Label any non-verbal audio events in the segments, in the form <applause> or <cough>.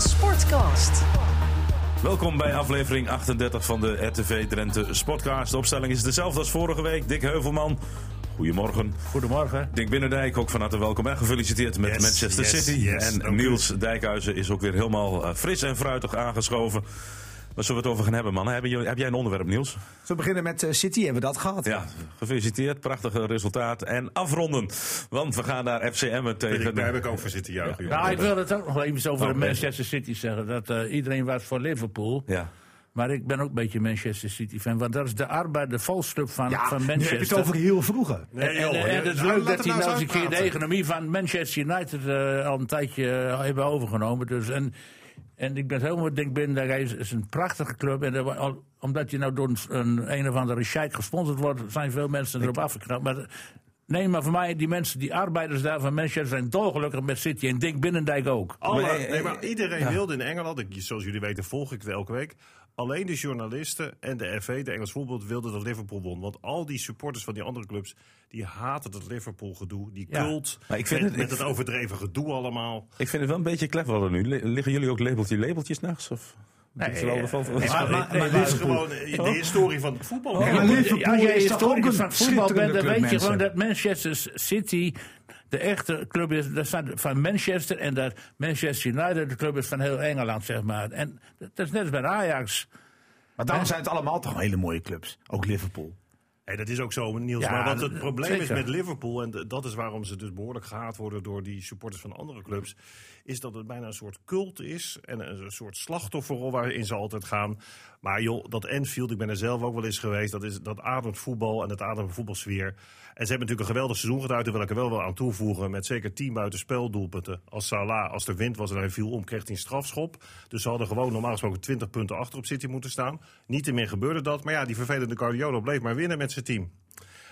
Sportcast. Welkom bij aflevering 38 van de RTV Drenthe Sportcast. De opstelling is dezelfde als vorige week. Dick Heuvelman. Goedemorgen. Goedemorgen. Dick Binnendijk, ook van harte welkom en gefeliciteerd met Yes, Manchester yes, City. yes, en. Niels Dijkhuizen is ook weer helemaal eh, fris en fruitig aangeschoven. Waar zullen we het over gaan hebben, mannen? Heb, je, heb jij een onderwerp, Niels? We beginnen met eh, City, hebben we dat gehad? Ja, gefeliciteerd. Prachtige resultaat. En afronden, want we gaan naar FCM tegen... Daar heb ik ook voor zitten juichen. Nou, ik wil het ook nog even over Oh, de nee. Manchester City zeggen. Dat eh, iedereen was voor Liverpool. Ja. Maar ik ben ook een beetje Manchester City fan. Want dat is de arbeid, de valsclub van, Ja, van Manchester. heb je het over heel vroeger. Nee, en, joh, en, en ja, het is nou, leuk dat hij nou nou eens een keer de economie van Manchester United eh, al een tijdje eh, hebben overgenomen. Dus, en, en ik ben helemaal denk binnen, dat hij is, een prachtige club. En dat- omdat je nou door een, een, een of andere sheik gesponsord wordt, zijn veel mensen erop afgeknapt. Maar nee, maar voor mij, die mensen, die arbeiders daar van Manchester zijn dolgelukkig met City. En Dick Binnendijk ook. Alle, nee, maar iedereen wilde in Engeland, ik, zoals jullie weten volg ik het elke week. Alleen de journalisten en de FA, de Engels voetbal, wilden dat Liverpool won. Want al die supporters van die andere clubs, die haten dat Liverpool gedoe. Die Ja. cult, Maar ik vind met, het- met ik- het overdreven gedoe allemaal. Ik vind het wel een beetje clever worden nu. Li- Liggen jullie ook labeltje labeltjes nachts? Of? Nee, Is wel eh, van- nee, Maar, maar- maar, nee, dit is gewoon de historie van het voetbal. Maar Liverpool als jij is toch ook historicus een van voetbal bent, dan weet je gewoon dat Manchester City de echte club is dat staat van Manchester en dat Manchester United de club is van heel Engeland, zeg maar. En dat is net als bij Ajax. Maar daarom zijn het allemaal toch hele mooie clubs. Ook Liverpool. Nee, dat is ook zo, Niels. Ja, maar wat het probleem is met Liverpool, en dat is waarom ze dus behoorlijk gehaat worden door die supporters van andere clubs, is dat het bijna een soort cult is en een soort slachtofferrol waarin ze altijd gaan. Maar joh, dat Enfield, ik ben er zelf ook wel eens geweest, dat, is, dat ademt voetbal en dat ademt voetbalsfeer. En ze hebben natuurlijk een geweldig seizoen gedaan, daar wil ik er wel wel aan toevoegen, met zeker 10 buitenspeldoelpunten. Als Salah, als er wind was en hij viel om, kreeg hij een strafschop. Dus ze hadden gewoon normaal gesproken 20 punten achter op City moeten staan. Niet meer gebeurde dat, maar ja, die vervelende Guardiola bleef maar winnen met zijn team.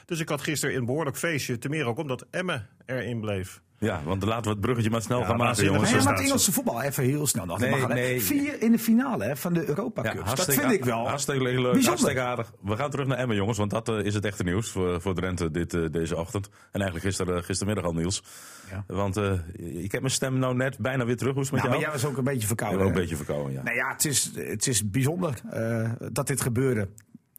Dus ik had gisteren een behoorlijk feestje. Te meer ook omdat Emme erin bleef. Ja, want laten we het bruggetje maar snel Ja, gaan maken, jongens. Maar, zo maar het. Engelse voetbal, even heel snel nog. Nee, Dat mag, hè. nee. Vier in de finale hè, van de Europa Ja, Cup. dat vind ik wel. Hartstikke leuk, bijzonder. hartstikke aardig. We gaan terug naar Emmen, jongens, want dat eh, is het echte nieuws voor, voor Drenthe dit, eh, deze ochtend. En eigenlijk gister, gistermiddag al, Niels. Ja. Want eh, ik heb mijn stem nou net bijna weer terug. Hoe is het met Nou, maar jou? jij was ook een beetje verkouden. ook een beetje verkouden, ja. Nou ja, het is, het is bijzonder eh, dat dit gebeurde.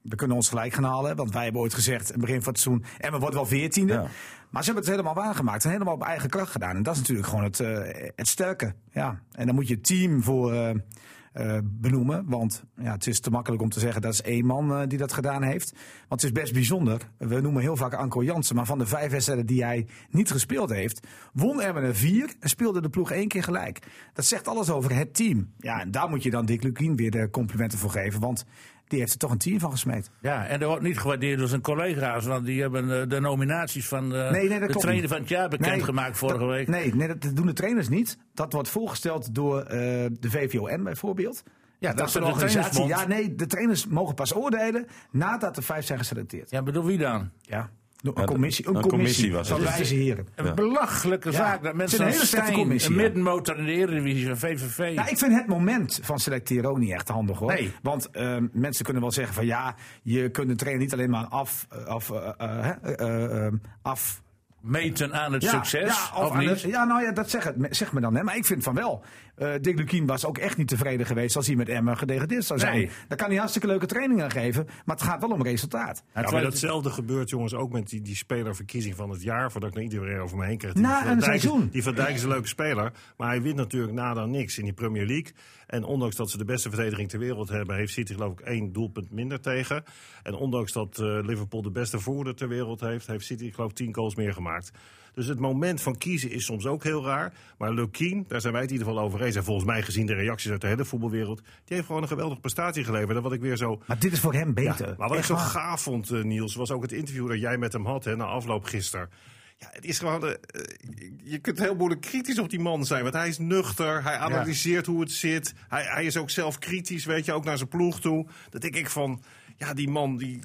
We kunnen ons gelijk gaan halen, want wij hebben ooit gezegd in het begin van het seizoen... en we worden wel veertiende. Ja. Maar ze hebben het helemaal waargemaakt en helemaal op eigen kracht gedaan. En dat is natuurlijk gewoon het, eh, het sterke. Ja. En dan moet je het team voor eh, eh, benoemen. Want ja, het is te makkelijk om te zeggen dat is één man die dat gedaan heeft. Want het is best bijzonder. We noemen heel vaak Anko Jansen. Maar van de vijf wedstrijden die hij niet gespeeld heeft... won Emmen er vier en speelde de ploeg één keer gelijk. Dat zegt alles over het team. Ja, en daar moet je dan Dick Lukien weer de complimenten voor geven. Want die heeft er toch een team van gesmeed. Ja, en dat wordt niet gewaardeerd door zijn collega's, want die hebben eh, de nominaties van eh, Nee, nee, dat de klopt trainer niet. van het jaar bekendgemaakt vorige dat- week. Nee, nee, dat doen de trainers niet. Dat wordt voorgesteld door eh, de VVON bijvoorbeeld. Ja, dat is is een de organisatie. Ja, nee, de trainers mogen pas oordelen nadat de vijf zijn geselecteerd. Ja, bedoel wie dan? Ja. Een Ja, commissie, een een commissie, commissie was het. van wijze heren. Een Ja. belachelijke Ja, zaak het dat is mensen een als hele commissie, een middenmotor in de Eredivisie van VVV. Nou, ik vind het moment van selecteren ook niet echt handig hoor. Nee. Want ehm, mensen kunnen wel zeggen van ja, je kunt de trainer niet alleen maar af, eh, af, eh, eh, hè, eh, eh, af Meten aan het Ja, succes, ja, of niet? ja, nou ja, dat zeg, het, zeg me dan. Hè. Maar ik vind van wel. Eh Dick Lukien was ook echt niet tevreden geweest als hij met Emmen gedegradeerd zou zijn. Nee. Dan kan hij hartstikke leuke trainingen geven, maar het gaat wel om resultaat. Ja, Ja, maar terwijl- datzelfde gebeurt jongens ook met die, die spelerverkiezing van het jaar. Voordat ik nog iedereen over me heen krijg. Na Die Van een Dijk is- seizoen. Die Van Dijk is een leuke speler. Maar hij wint natuurlijk nada niks in die Premier League. En ondanks dat ze de beste verdediging ter wereld hebben... heeft City geloof ik één doelpunt minder tegen. En ondanks dat eh, Liverpool de beste voorhoede ter wereld heeft... heeft City geloof ik tien goals meer gemaakt. Dus het moment van kiezen is soms ook heel raar. Maar Lukien, daar zijn wij het in ieder geval over eens. En volgens mij gezien de reacties uit de hele voetbalwereld... die heeft gewoon een geweldige prestatie geleverd. En wat ik weer zo Maar dit is voor hem beter. ja, maar wat ik zo waar. gaaf vond, eh, Niels, was ook het interview dat jij met hem had hè, na afloop gisteren. Ja, het is gewoon. eh, je kunt heel moeilijk kritisch op die man zijn. Want hij is nuchter. Hij analyseert hoe het zit. Hij, hij is ook zelf kritisch, weet je, ook naar zijn ploeg toe. Dat denk ik van. Ja, die man, die-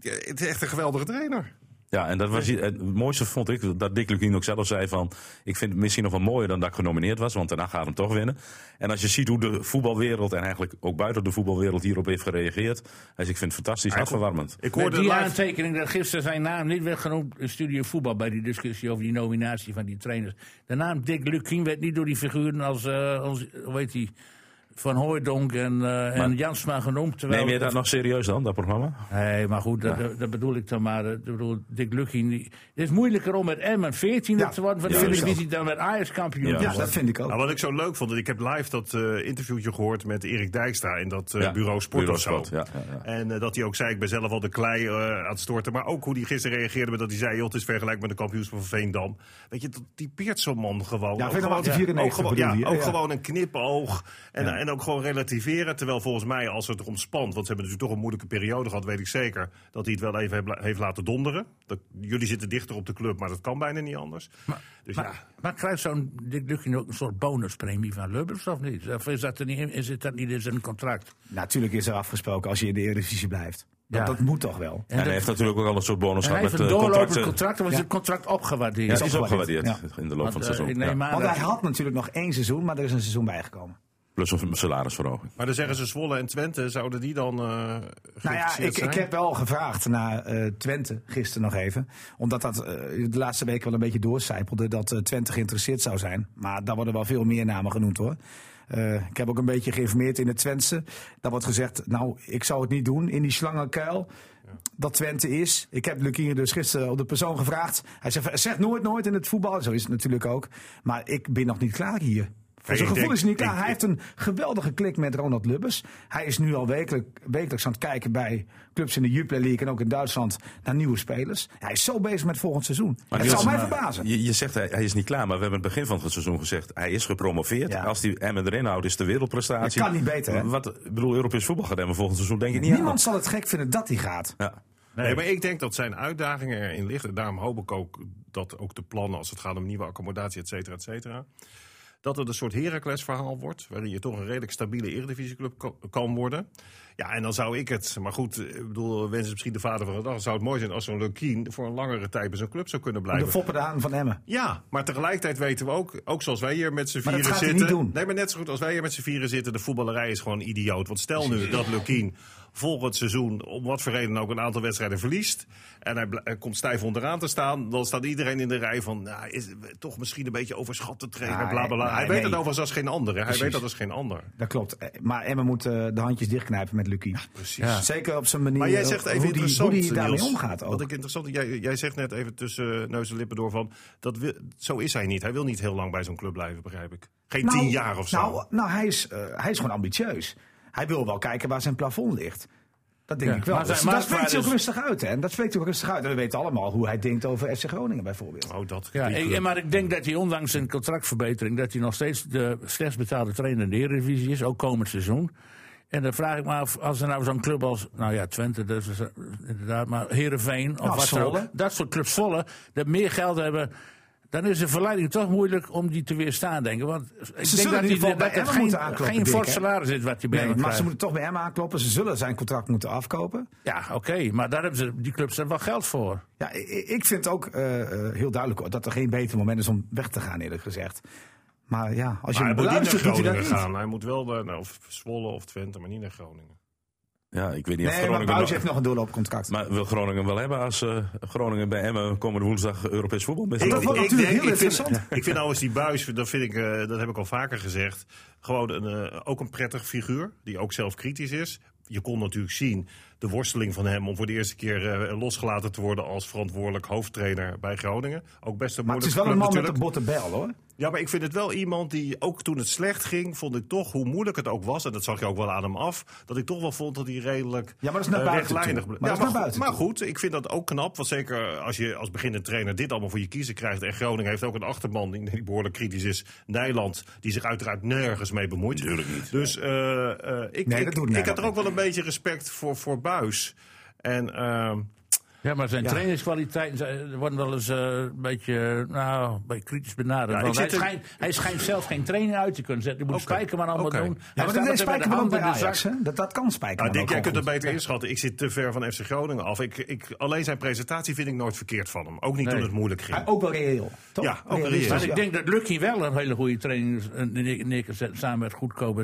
Het is echt een geweldige trainer. Ja, en dat was, het mooiste vond ik dat Dick Lukien ook zelf zei van... ik vind het misschien nog wel mooier dan dat ik genomineerd was, want daarna gaat hem toch winnen. En als je ziet hoe de voetbalwereld en eigenlijk ook buiten de voetbalwereld hierop heeft gereageerd... Dus ik vind het fantastisch, hartverwarmend. Ik hoorde die live... aantekening dat gisteren zijn naam niet werd genoemd in Studio Voetbal bij die discussie over die nominatie van die trainers. De naam Dick Lukien werd niet door die figuren als, eh, als hoe heet die, Van Hooijdonk en, en Jansma genoemd. Terwijl, Neem je dat nog serieus dan, dat programma? Nee, maar goed, dat, dat- dat bedoel ik dan maar. Ik bedoel, Dick die- Het is moeilijker om met Emmen 14e Ja, te worden van de ja, dat is Eredivisie dan met Ajax kampioen Ja, dat vind ik ook. Nou, wat ik zo leuk vond, ik heb live dat eh, interviewtje gehoord met Erik Dijkstra in dat eh, Ja, bureau Sport Bureau of zo. Sport, ja, ja, ja. En dat hij ook zei, ik ben zelf al de klei eh, aan het storten. Maar ook hoe hij gisteren reageerde met dat hij zei, joh, het is vergelijkbaar met de kampioenschap van Veendam. Weet je, dat typeert zo'n man gewoon. Ja, Ook Veendam gewoon- 1894 ook gewoon, bedoel ja, je, ook ja. gewoon een knipoog. En, en ook gewoon relativeren. Terwijl volgens mij, als het erom spant, want ze hebben natuurlijk toch een moeilijke periode gehad, weet ik zeker, dat hij het wel even heeft, laten donderen. Dat, jullie zitten dichter op de club, maar dat kan bijna niet anders. dus ja. Maar, maar krijgt zo'n Dick ook een soort bonuspremie van Lubbers of niet? Of is dat, er niet in, is het dat niet in zijn contract? Natuurlijk is er afgesproken als je in de Eredivisie blijft. Dat, Ja. dat moet toch wel. En, hij heeft natuurlijk ook al een soort bonus gehad met een eh, doorlopend contracten. contract, dan was Ja. het contract opgewaardeerd. Ja, het is opgewaardeerd, in de loop van het eh, seizoen. Want hij had natuurlijk nog één seizoen, maar er is een seizoen bijgekomen. Plus een salarisverhoging. Maar dan zeggen ze Zwolle en Twente, zouden die dan eh Nou ja, ik, zijn? ik heb wel gevraagd naar eh, Twente gisteren nog even. Omdat dat eh, de laatste weken wel een beetje doorcijpelde dat Twente geïnteresseerd zou zijn. Maar daar worden wel veel meer namen genoemd hoor. Eh, ik heb ook een beetje geïnformeerd in het Twentse. Daar wordt gezegd, nou, ik zou het niet doen in die slangenkuil. Dat Twente is. Ik heb Lukien dus gisteren op de persoon gevraagd. Hij zegt, zeg nooit nooit in het voetbal. Zo is het natuurlijk ook. Maar ik ben nog niet klaar hier. Voor Nee, zijn ik gevoel is hij niet klaar. hij heeft een geweldige klik met Ronald Lubbers. Hij is nu al wekelijk, wekelijks aan het kijken bij clubs in de Jupiler League en ook in Duitsland naar nieuwe spelers. Hij is zo bezig met volgend seizoen. Maar het zal mij verbazen. Je, je zegt hij, hij is niet klaar, maar we hebben in het begin van het seizoen gezegd hij is gepromoveerd. Ja. Als die Emmen erin houdt, is de wereldprestatie. Dat kan niet beter, hè? Wat, ik bedoel, Europees voetbal gaat Emmen volgend seizoen denk ik niet Niemand zal het gek vinden dat hij gaat. Ja. Nee, maar ik denk dat zijn uitdagingen erin liggen. Daarom hoop ik ook dat ook de plannen als het gaat om nieuwe accommodatie, et cetera, et cetera. Dat het een soort Heracles verhaal wordt. Waarin je toch een redelijk stabiele eredivisieclub kan- kan worden. Ja, en dan zou ik het. Maar goed, ik bedoel, wens is misschien de vader van de dag. Zou het mooi zijn als zo'n Lukien voor een langere tijd bij zo'n club zou kunnen De blijven. fopperdaan van Emmen. Ja, maar tegelijkertijd weten we ook, ook zoals wij hier met z'n dat vieren gaat zitten. niet doen. Nee, maar net zo goed als wij hier met z'n vieren zitten, de voetballerij is gewoon idioot. Want stel nu dat Lukien volgend seizoen, om wat voor reden ook, een aantal wedstrijden verliest. En hij, komt stijf onderaan te staan. Dan staat iedereen in de rij van, nou, is toch misschien een beetje overschatte trainer, Ja, bla bla bla. nee, hij nee. weet het overigens als geen ander. hè. Hij Precies. weet dat als geen ander. Dat klopt. Eh, Maar Emmen moet eh, de handjes dichtknijpen met Lucie. Precies. Ja. Zeker op zijn manier. Maar jij zegt even hoe die, interessant, hoe die daarmee omgaat ook. Wat ik interessant, jij, jij zegt net even tussen neus en lippen door van, dat wil, zo is hij niet. Hij wil niet heel lang bij zo'n club blijven, begrijp ik. Geen Nou, tien jaar of zo. Nou, nou hij, is, eh, hij is gewoon ambitieus. Hij wil wel kijken waar zijn plafond ligt. Dat denk Ja, ik wel. maar dat spreekt hij ook rustig uit. Hè? En dat spreekt ook rustig uit. En we weten allemaal hoe hij denkt over FC Groningen bijvoorbeeld. Oh, dat. Ja, ik- maar ik denk dat hij ondanks zijn contractverbetering... dat hij nog steeds de slechtst betaalde trainer in de Eredivisie is, ook komend seizoen. En dan vraag ik me af, als er nou zo'n club als, nou ja, Twente, dat is eh, inderdaad, maar Heerenveen of Nou, wat dan dat soort clubs volle, dat meer geld hebben, dan is de verleiding toch moeilijk om die te weerstaan, denk ik. Want ik denk zullen in dat, ieder geval dat geen, moeten aankloppen, geen fors salaris is wat je bij Nee, maar ze moeten toch bij hem aankloppen. Ze zullen zijn contract moeten afkopen. Ja, oké, maar daar hebben ze, die clubs er wel geld voor. Ja, ik, vind ook eh, eh, heel duidelijk dat er geen beter moment is om weg te gaan, eerlijk gezegd. Maar ja, als je Maar hem moet niet naar beluistert, doet hij dat Groningen niet. gaan. Hij moet wel naar nou, of Zwolle of Twente, maar niet naar Groningen. ja, ik weet niet of Nee, maar Groningen... Buis heeft nog een doorloopcontract. Maar wil Groningen wel hebben als eh, Groningen bij Emmen komende woensdag Europees voetbal dat mislopen? wordt natuurlijk heel ik vind, interessant. <laughs> ik vind nou eens die buis, dat, vind ik, eh, dat heb ik al vaker gezegd, gewoon een, eh, ook een prettig figuur. Die ook zelf kritisch is. Je kon natuurlijk zien de worsteling van hem om voor de eerste keer eh, losgelaten te worden als verantwoordelijk hoofdtrainer bij Groningen. Ook best een Maar het is wel een man met natuurlijk. een botte bel hoor. Ja, maar ik vind het wel iemand die, ook toen het slecht ging, vond ik toch, hoe moeilijk het ook was, en dat zag je ook wel aan hem af, dat ik toch wel vond dat hij redelijk Ja, maar dat is naar buiten rechtlijnig toe. bleef. Maar Ja, maar, maar goed, ik vind dat ook knap, want zeker als je als beginnend trainer dit allemaal voor je kiezen krijgt, en Groningen heeft ook een achterban die die behoorlijk kritisch is, Nijland, die zich uiteraard nergens mee bemoeit. Tuurlijk niet. Dus eh, eh, ik, Nee, ik, ik had er ook wel een beetje respect voor, voor Buis. En ehm, Ja, maar zijn Ja. trainingskwaliteiten zijn- worden wel eens eh, een beetje, nou, een beetje kritisch benaderd. Ja, hij, er- schijnt, hij schijnt zelf geen training uit te kunnen zetten. Je moet. Spijkerman allemaal doen. Ja, maar dat is Spijkerman bij Ajax. Hè? Dat, dat kan Spijkerman Nou, Dick, jij kunt het beter inschatten. Ik zit te ver van FC Groningen af. Ik, ik, alleen zijn presentatie vind ik nooit verkeerd van hem. Ook niet Nee. toen het moeilijk ging. Maar ook wel reëel. Toch? Ja, ook reëel. Maar ik denk dat Lucky wel een hele goede training eh, neer- neergezet samen met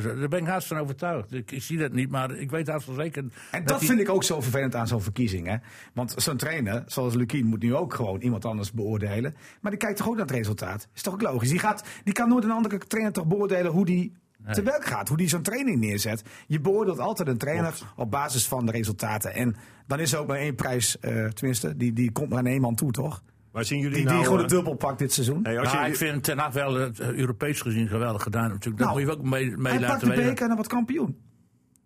zo. Daar ben ik haast van overtuigd. Ik, ik zie dat niet, maar ik weet haast wel zeker. En dat vind ik ook zo vervelend aan zo'n verkiezing. Hè? Want zo'n trainer, zoals Lukien, moet nu ook gewoon iemand anders beoordelen. Maar die kijkt toch ook naar het resultaat. Is toch ook logisch? Die, gaat, die kan nooit een andere trainer toch beoordelen hoe die te werk gaat. Hoe die zo'n training neerzet. Je beoordeelt altijd een trainer op basis van de resultaten. En dan is er ook maar één prijs, eh, tenminste, die, die komt maar aan één man toe, toch? Maar zien jullie Die, nou... die gewoon eh, de dubbel pakt dit seizoen. hey, als Nou, je, ik vind Ten Hag wel eh, Europees gezien geweldig gedaan. Natuurlijk. Dat Nou, moet je ook mee, mee Hij pakt laten de weten. beker en wat kampioen.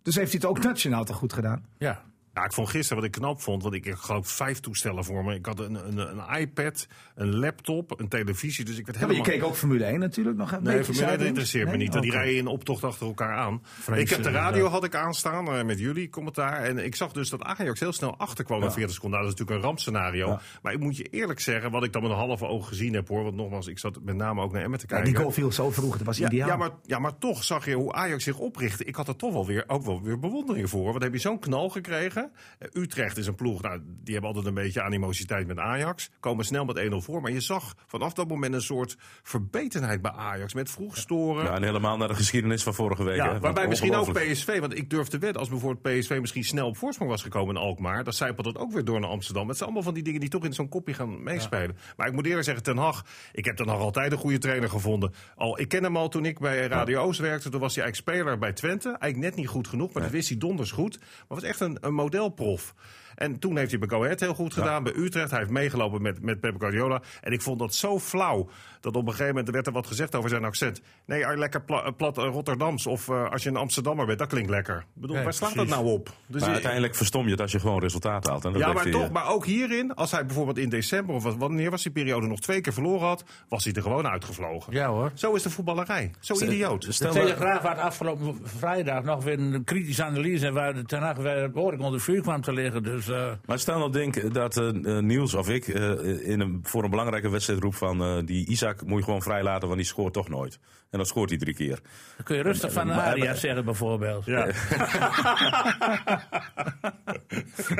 Dus heeft hij het ook nationaal toch goed gedaan? Ja. Ja, ik vond gisteren wat ik knap vond, want ik heb geloof vijf toestellen voor me. Ik had een, een, een iPad, een laptop, een televisie, dus ik werd Ja, maar je helemaal... keek ook Formule 1 natuurlijk nog een Nee. Formule 1 zijdelings. interesseert me niet. want Die rijden in optocht achter elkaar aan. Ik heb de eh, radio ja. had ik aanstaan eh, met jullie commentaar. En ik zag dus dat Ajax heel snel achterkwam na 40 seconden. Nou, dat is natuurlijk een rampscenario. Maar ik moet je eerlijk zeggen, wat ik dan met een halve oog gezien heb hoor. Want nogmaals, ik zat met name ook naar Emmen te Ja, kijken. die goal viel zo vroeg, dat was Ja, ideaal. ja, maar, ja, maar toch zag je hoe Ajax zich oprichtte. Ik had er toch wel weer, ook wel weer bewondering voor. Want heb je zo'n knal gekregen. Eh, Utrecht is een ploeg, nou, die hebben altijd een beetje animositeit met Ajax. Komen snel met 1-0 voor. Maar je zag vanaf dat moment een soort verbetenheid bij Ajax. Met vroeg storen. Ja, en helemaal naar de geschiedenis van vorige week. Ja, hè. waarbij misschien ook. PSV, want ik durf te wedden, als bijvoorbeeld PSV misschien snel op voorsprong was gekomen in Alkmaar, dan zijpelt dat ook weer door naar Amsterdam. Het zijn allemaal van die dingen die toch in zo'n kopje gaan meespelen. Maar ik moet eerlijk zeggen, Ten Hag, ik heb Ten Hag altijd een goede trainer gevonden. Al, ik ken hem al toen ik bij Radio Oost werkte, toen was hij eigenlijk speler bij Twente. Eigenlijk net niet goed genoeg, maar dat wist hij donders goed. Maar was echt een, een modelprof. En toen heeft hij bij Go Ahead heel goed gedaan, bij Utrecht. Hij heeft meegelopen met, met Pep Guardiola. En ik vond dat zo flauw, dat op een gegeven moment werd er wat gezegd over zijn accent. Nee, ah, lekker pla- plat eh, Rotterdams, of eh, als je een Amsterdammer bent, dat klinkt lekker. Ik bedoel, Nee, waar slaat dat nou op? Dus Maar uiteindelijk verstom je het als je gewoon resultaten haalt. En dat ja, maar hij, toch, eh, maar ook hierin, als hij bijvoorbeeld in december of wanneer was die periode nog twee keer verloren had, was hij er gewoon uitgevlogen. ja hoor. Zo is de voetballerij. Zo idioot. De Stel Telegraaf had afgelopen vrijdag nog weer een kritische analyse... waar de Ten Hag weer behoorlijk onder vuur kwam te liggen. Dus eh, Maar stel nou denk dat eh, eh, Niels of ik eh, in een, voor een belangrijke wedstrijd roep van eh, die Isaac moet je gewoon vrijlaten, want die scoort toch nooit. En dan scoort hij drie keer. dan kun je rustig van Maar- Aria zeggen bijvoorbeeld. Ja. <laughs>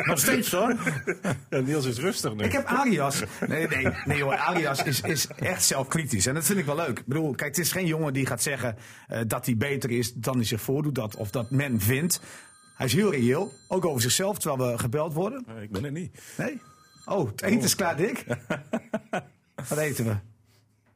Nog steeds hoor. Ja, Niels is rustig nu. Ik heb Arias. Nee, nee, nee hoor. Arias is, is echt zelfkritisch. En dat vind ik wel leuk. Ik bedoel, kijk, het is geen jongen die gaat zeggen eh, dat hij beter is dan hij zich voordoet. Dat, of dat men vindt. Hij is heel reëel. Ook over zichzelf, terwijl we gebeld worden. Ik ben er niet. Nee? Oh, het eten is klaar, Dick. <laughs> Wat eten we?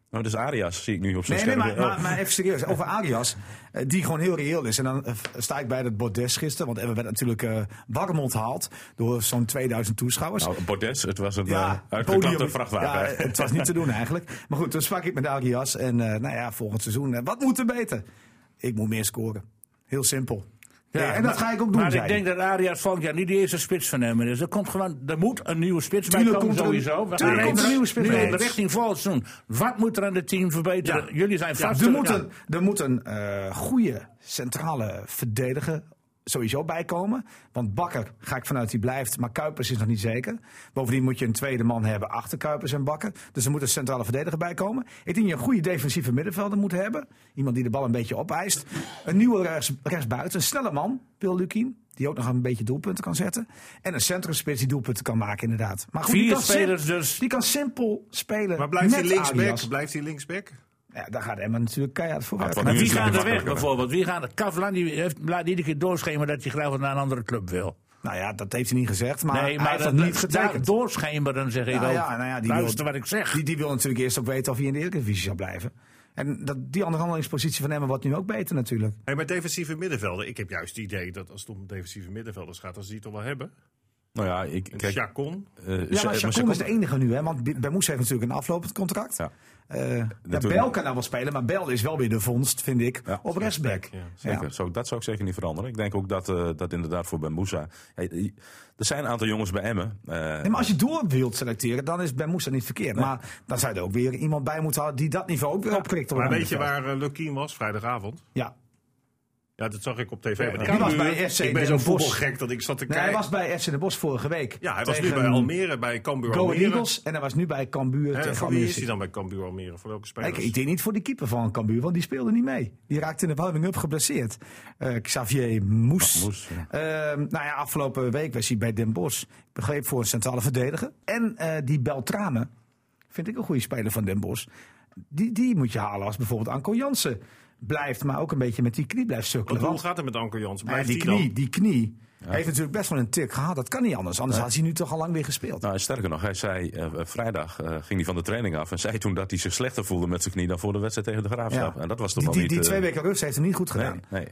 Nou, dus Arias zie ik nu op zijn Nee, nee, scherm. maar, Oh. maar, maar even serieus. Over Arias, eh, die gewoon heel reëel is. En dan eh, sta ik bij het bordes gisteren. Want er werd natuurlijk eh warm onthaald door zo'n 2000 toeschouwers. Nou, Bordes, het was een ja, podium- vrachtwagen. Ja, het was niet te doen eigenlijk. Maar goed, toen sprak ik met Arias. En nou ja, volgend seizoen, wat moet er beter? Ik moet meer scoren. Heel simpel. Ja, en dat maar- ga ik ook doen, Maar zei ik denk dat Arias volgend jaar niet de eerste spits van hem is. Er, komt gewoon, er moet een nieuwe spits bij komen komt er sowieso. We gaan komt er een nieuwe spits in de richting volgend seizoen. Wat moet er aan het team verbeteren? Ja. Jullie zijn Ja, vast. er moet een, er moet een eh, goede centrale verdediger sowieso bijkomen. Want Bakker ga ik vanuit die blijft, maar Kuipers is nog niet zeker. Bovendien moet je een tweede man hebben achter Kuipers en Bakker. Dus er moet een centrale verdediger bijkomen. Ik denk dat je een goede defensieve middenvelder moet hebben. Iemand die de bal een beetje opeist. Een nieuwe rechts, rechtsbuiten, een snelle man, Wil Lukien. Die ook nog een beetje doelpunten kan zetten. En een centrumspits die doelpunten kan maken, inderdaad. Maar goed, die Vier kan sim- spelers dus. Die kan simpel spelen. maar blijft hij linksback? Blijft hij linksback? Ja, daar gaat Emma natuurlijk keihard voor het Maar wie gaat er weg bijvoorbeeld? Wie gaat er? Kavlan die heeft, laat iedere keer doorschemeren dat hij graag naar een andere club wil. Nou ja, dat heeft hij niet gezegd, maar, nee, hij heeft dat dat niet getekend. doorschemeren zeg ik Nou ook. ja, nou ja, die Luister wil- wat ik zeg. Die, die wil natuurlijk eerst ook weten of hij in de Eredivisie zal blijven. En dat, die onderhandelingspositie van Emma wordt nu ook beter natuurlijk. Hey, maar defensieve middenvelden. Ik heb juist het idee dat als het om defensieve middenvelders gaat, dan ze die toch wel hebben. Nou ja, ik kijk. Chacon. eh, Ja, maar Chacon Chacon- is de enige nu, hè? Want Bij Moes heeft natuurlijk een aflopend contract. Ja. Eh, ja, Natuurlijk. Bel kan nou wel spelen, maar Bel is wel weer de vondst, vind ik, Ja, op rechtsback. Ja, Zeker, Ja. Zo, dat zou ik zeker niet veranderen. Ik denk ook dat eh, dat inderdaad voor Ben Moussa. Hey, er zijn een aantal jongens bij Emmen. eh, Nee, maar als je door wilt selecteren, dan is Ben Moes niet verkeerd. Maar dan zou je er ook weer iemand bij moeten houden die dat niveau ook weer opkrikt. op Maar weet je waar uh, Lukien was vrijdagavond? Ja. Ja, dat zag ik op tv. Maar die was bij FC ik ben zo voetbalgek dat ik zat te Nee, hij kijken. was bij FC Den Bosch vorige week. ja, hij was nu bij Almere, bij Cambuur Go. Eagles en hij was nu bij Cambuur tegen voor wie is hij dan bij Cambuur Almere? Voor welke spelers? Ik, ik denk niet voor de keeper van Cambuur, want die speelde niet mee. Die raakte in de warming-up geblesseerd. Eh, Xavier Moes. Ehm, nou ja, afgelopen week was hij bij Den Bosch. Begreep voor een centrale verdediger. En eh, die Beltrame, vind ik een goede speler van Den Bosch. Die, die moet je halen als bijvoorbeeld Anko Jansen blijft, maar ook een beetje met die knie blijft sukkelen. Want hoe gaat het met Anker Jans? Blijft die knie, dan? die knie heeft natuurlijk best wel een tik gehad. Dat kan niet anders. Anders had hij nu toch al lang weer gespeeld. Nou, sterker nog, hij zei eh, vrijdag eh, ging hij van de training af en zei toen dat hij zich slechter voelde met zijn knie dan voor de wedstrijd tegen de Graafschap. En dat was toch die, wel die, niet... die eh, twee weken rust heeft hem niet goed gedaan. nee.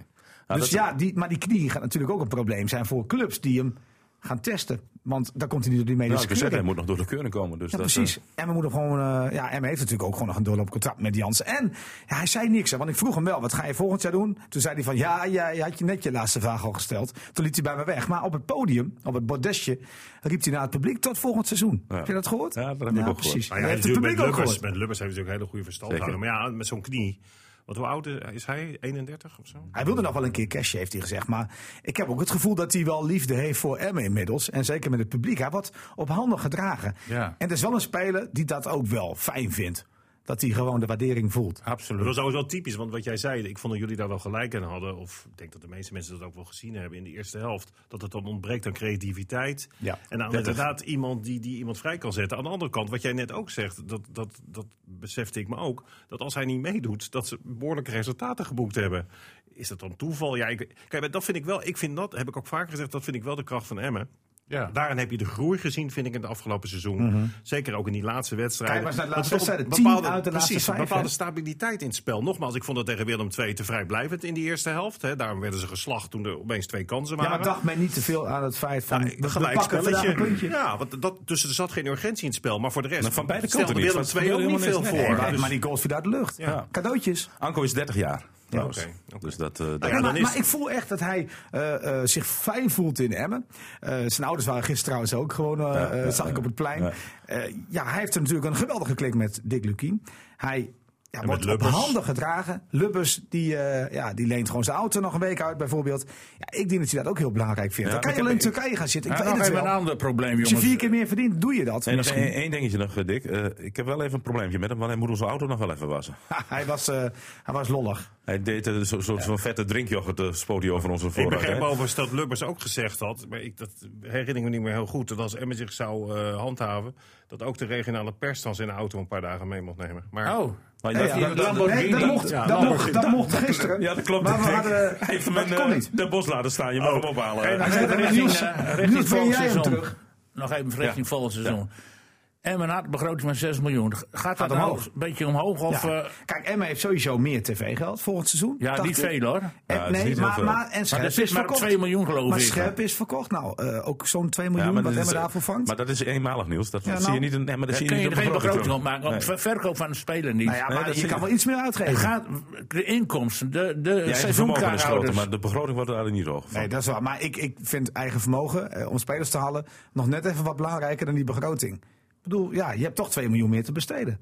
Nou, dus ja, die, maar die knie gaat natuurlijk ook een probleem zijn voor clubs die hem gaan testen. Want daar komt hij niet door die Nou, medische wil zeggen, hij moet nog door de keuring komen. Dus Ja, dat, precies. eh, En we moeten gewoon. eh ja, Emma heeft natuurlijk ook gewoon nog een doorloopcontract met Jansen. En ja, hij zei niks. Hè, want ik vroeg hem wel: wat ga je volgend jaar doen? Toen zei hij van ja, jij had je net je laatste vraag al gesteld. Toen liet hij bij me weg. Maar op het podium, op het bordesje, riep hij naar het publiek tot volgend seizoen. Ja. Heb je dat gehoord? Ja, dat heb ik ook precies. Nou ja, heeft het publiek met ook Lubbers, gehoord. met Lubbers heeft hij natuurlijk een hele goede verstandhouder. Maar ja, met zo'n knie. Wat hoe oud is hij? 31 of zo? Hij wilde nog wel een keer cashje, heeft hij gezegd. Maar ik heb ook het gevoel dat hij wel liefde heeft voor Emmen inmiddels. En zeker met het publiek. Hij wordt op handen gedragen. Ja. En het is wel een speler die dat ook wel fijn vindt. Dat hij gewoon de waardering voelt. Absoluut. Dat was sowieso typisch, want wat jij zei, ik vond dat jullie daar wel gelijk in hadden. Of ik denk dat de meeste mensen dat ook wel gezien hebben in de eerste helft. Dat het dan ontbreekt aan creativiteit. Ja, en 30. inderdaad iemand die, die iemand vrij kan zetten. Aan de andere kant, wat jij net ook zegt, dat, dat, dat besefte ik me ook. Dat als hij niet meedoet, dat ze behoorlijke resultaten geboekt hebben. Is dat dan toeval? Ja, ik, kijk, dat vind ik wel, ik vind dat, heb ik ook vaker gezegd, dat vind ik wel de kracht van Emmen. Ja. Daarin heb je de groei gezien, vind ik, in het afgelopen seizoen. Zeker ook in die laatste wedstrijden. Kijk maar de Dat laatste is toch wedstrijden. een Tien uit de laatste precies, vijf, bepaalde stabiliteit in het spel. Nogmaals, ik vond dat tegen Willem II te vrijblijvend in die eerste helft. Hè. Daarom werden ze geslacht toen er opeens twee kansen Ja, waren. maar dacht men niet te veel aan het feit van. Ja, we- pakken vandaag een puntje. Ja, want dat, dus er zat geen urgentie in het spel. Maar voor de rest Maar van beide kanten niet. Willem II ook niet helemaal veel voor. Nee, Dus- maar die goals viel uit de lucht. Ja. Cadeautjes. Anko is 30 jaar. Trouwens. oké. Dus dat, eh, dat- ja, maar, is- maar ik voel echt dat hij eh, eh, zich fijn voelt in Emmen. Eh, zijn ouders waren gisteren trouwens ook gewoon, Ja, ja, zag ik op het plein. ja. Eh, ja, hij heeft er natuurlijk een geweldige klik met Dick Lukien. Hij ja, wordt op handen gedragen. Lubbers, die, eh, ja, die leent gewoon zijn auto nog een week uit bijvoorbeeld. Ja, ik denk dat hij dat ook heel belangrijk vindt. Ja, Dan kan je alleen in Turkije gaan zitten. Ik Ja, weet het wel. een ander probleem, Als je jongens. vier keer meer verdient, doe je dat. En één, dingetje nog, Dick. Eh, ik heb wel even een probleempje met hem, want hij moet onze auto nog wel even wassen. <laughs> hij, was, eh, hij was lollig. Hij deed een soort zo'n vette drinkyoghurt, spoot hij over onze Ik voorraad. begreep hè? overigens dat Lubbers ook gezegd had, maar ik, dat herinner ik me niet meer heel goed, dat als Emmen zich zou eh, handhaven, dat ook de regionale pers dan zijn auto een paar dagen mee mocht nemen. Maar Oh, Maar Ja, dat- ja, nee, dat mocht, Ja, dat mocht, dat mocht gisteren. Ja, dat klopt. Maar we hadden, in kon eh, de bos laten staan. Je mag hem ophalen. En dan even richting, eh, richting volgend seizoen. Nog even richting volgend seizoen. Emmen had een begroting van 6 miljoen. Gaat dat nou omhoog. een beetje omhoog? Of, Ja. eh, Kijk, Emma heeft sowieso meer tv-geld volgend seizoen. ja, niet veel hoor. En, Ja, is nee, maar, veel. maar, en Maar Scherp er is maar verkocht. 2 miljoen geloof maar ik. Scherp is verkocht. Nou, eh, ook zo'n 2 miljoen Ja, maar wat dat Emma is, daarvoor vangt. Maar dat is eenmalig nieuws. Dat Ja, zie nou, je niet in, nee, maar dat Daar zie kun je je niet geen de begroting begroting. op maken. Nee. ver- verkoop van de speler niet. nou ja, maar je kan je. wel iets meer Er uitgeven. gaat de inkomsten, de, de seizoenkaarthouders. maar de begroting wordt er eigenlijk niet hoog. Nee, dat is waar. Maar ik, ik vind eigen vermogen eh, om spelers te halen nog net even wat belangrijker dan die begroting. Ik bedoel, ja, je hebt toch 2 miljoen meer te besteden.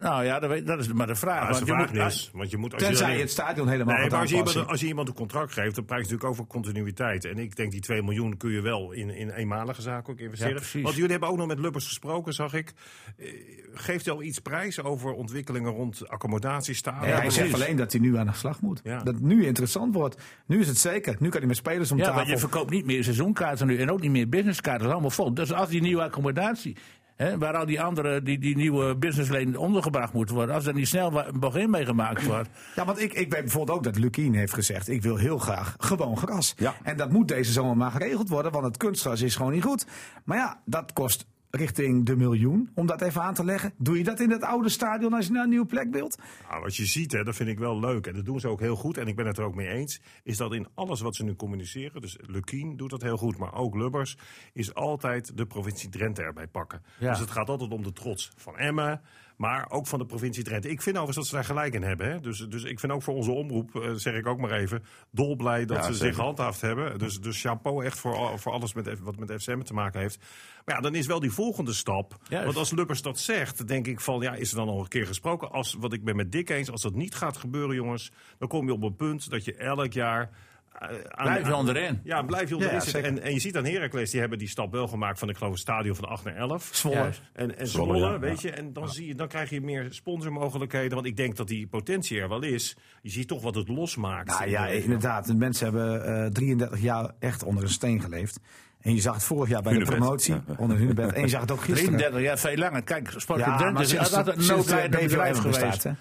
Nou ja, dat, is maar de vraag. is want de je moet- Niels. Want je moet, als je Tenzij je het stadion helemaal Nee, maar als je, iemand, als je iemand een contract geeft, dan praat je natuurlijk over continuïteit. En ik denk die 2 miljoen kun je wel in, in eenmalige zaken ook investeren. Ja. Want jullie hebben ook nog met Lubbers gesproken, zag ik. Eh, Geeft hij al iets prijs over ontwikkelingen rond accommodatiestadion? Nee, hij precies. zegt alleen dat hij nu aan de slag moet. Ja. Dat het nu interessant wordt. Nu is het zeker. Nu kan hij met spelers om Ja, tafel. want je verkoopt niet meer seizoenkaarten nu en ook niet meer businesskaarten. Dat is allemaal vol. Dus als die nieuwe accommodatie, hè, waar al die andere, die, die nieuwe businessleden ondergebracht moeten worden, als er niet snel een begin mee gemaakt wordt. Ja, want ik, ik weet bijvoorbeeld ook dat Lukien heeft gezegd: ik wil heel graag gewoon gras. Ja. En dat moet deze zomer maar geregeld worden, want het kunstgras is gewoon niet goed. Maar ja, dat kost richting de miljoen om dat even aan te leggen. Doe je dat in het oude stadion als je naar een nieuwe plek wilt? Nou, wat je ziet, hè, dat vind ik wel leuk. En dat doen ze ook heel goed. En ik ben het er ook mee eens. Is dat in alles wat ze nu communiceren. Dus Lukien doet dat heel goed. Maar ook Lubbers. Is altijd de provincie Drenthe erbij pakken. Ja. Dus het gaat altijd om de trots van Emmen. Maar ook van de provincie Drenthe. Ik vind overigens dat ze daar gelijk in hebben. Hè? Dus, dus ik vind ook voor onze omroep, eh, zeg ik ook maar even, dolblij dat Ja, ze zeker. zich gehandhaafd hebben. Dus, dus chapeau echt voor, al- voor alles met, wat met FCM te maken heeft. Maar ja, dan is wel die volgende stap. Juist. Want als Lubbers dat zegt, denk ik van, ja, is er dan al een keer gesproken? Als, wat ik ben met Dick eens, als dat niet gaat gebeuren, jongens, dan kom je op een punt dat je elk jaar... eh, aan- Blijf je aan- onderin. Ja, blijf je onderin Ja, zitten. zeker. En, en je ziet aan Heracles, die hebben die stap wel gemaakt van, ik geloof, een stadion van 8 naar 11. Zwolle. En, en Zwolle, Zwolle, ja. weet je, en dan, zie je, dan krijg je meer sponsormogelijkheden. Want ik denk dat die potentie er wel is. Je ziet toch wat het losmaakt. Nou ja, inderdaad. De mensen hebben eh 33 jaar echt onder een steen geleefd. En je zag het vorig jaar bij Hunebed, de promotie ja. onder Hunebed. En je zag het ook gisteren. 33 jaar, veel langer. Kijk, Sport Ja, Drenthe is altijd een noodlijdend bedrijf geweest. bestaat.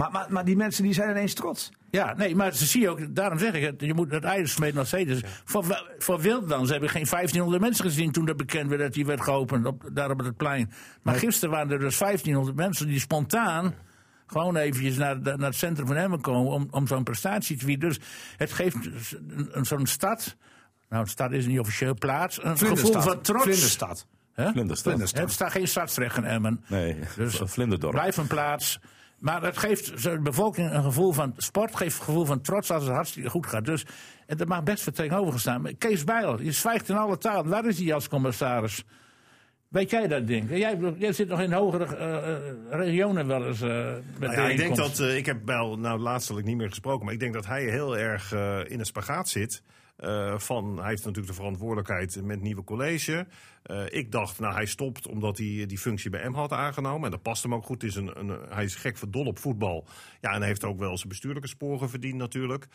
Maar, maar, maar die mensen die zijn ineens trots. Ja, nee, maar ze zie je ook, daarom zeg ik het, je moet het ijs smeden nog steeds. Voor, voor Wildans heb ik geen 1500 mensen gezien toen dat bekend werd dat die werd geopend op, daar op het plein. Maar gisteren waren er dus 1500 mensen die spontaan gewoon eventjes naar, naar het centrum van Emmen komen om, om zo'n prestatie te vieren. Dus het geeft een, zo'n stad, nou een stad is niet officieel plaats, een gevoel van trots. Vlinderstad. Vlinderstad. Vlinderstad. Het staat geen stadsrecht in Emmen. Nee, Dus Vlinderdorp. Blijf een plaats. Maar het geeft de bevolking een gevoel van sport, geeft een gevoel van trots als het hartstikke goed gaat. Dus en dat mag best voor tegenover staan. Maar Kees Bijl, je zwijgt in alle talen. Waar is hij als commissaris? Weet jij dat ding? Jij, jij zit nog in hogere eh, regionen wel eens. eh met Nou ja, ik denk dat, ik heb wel, nou laatstelijk niet meer gesproken, maar ik denk dat hij heel erg in een spagaat zit. Eh, van, hij heeft natuurlijk de verantwoordelijkheid met het nieuwe college. Eh, ik dacht, nou hij stopt omdat hij die functie bij M had aangenomen. En dat past hem ook goed. Het is een, een, hij is gek voor dol op voetbal. Ja, en hij heeft ook wel zijn bestuurlijke sporen verdiend natuurlijk.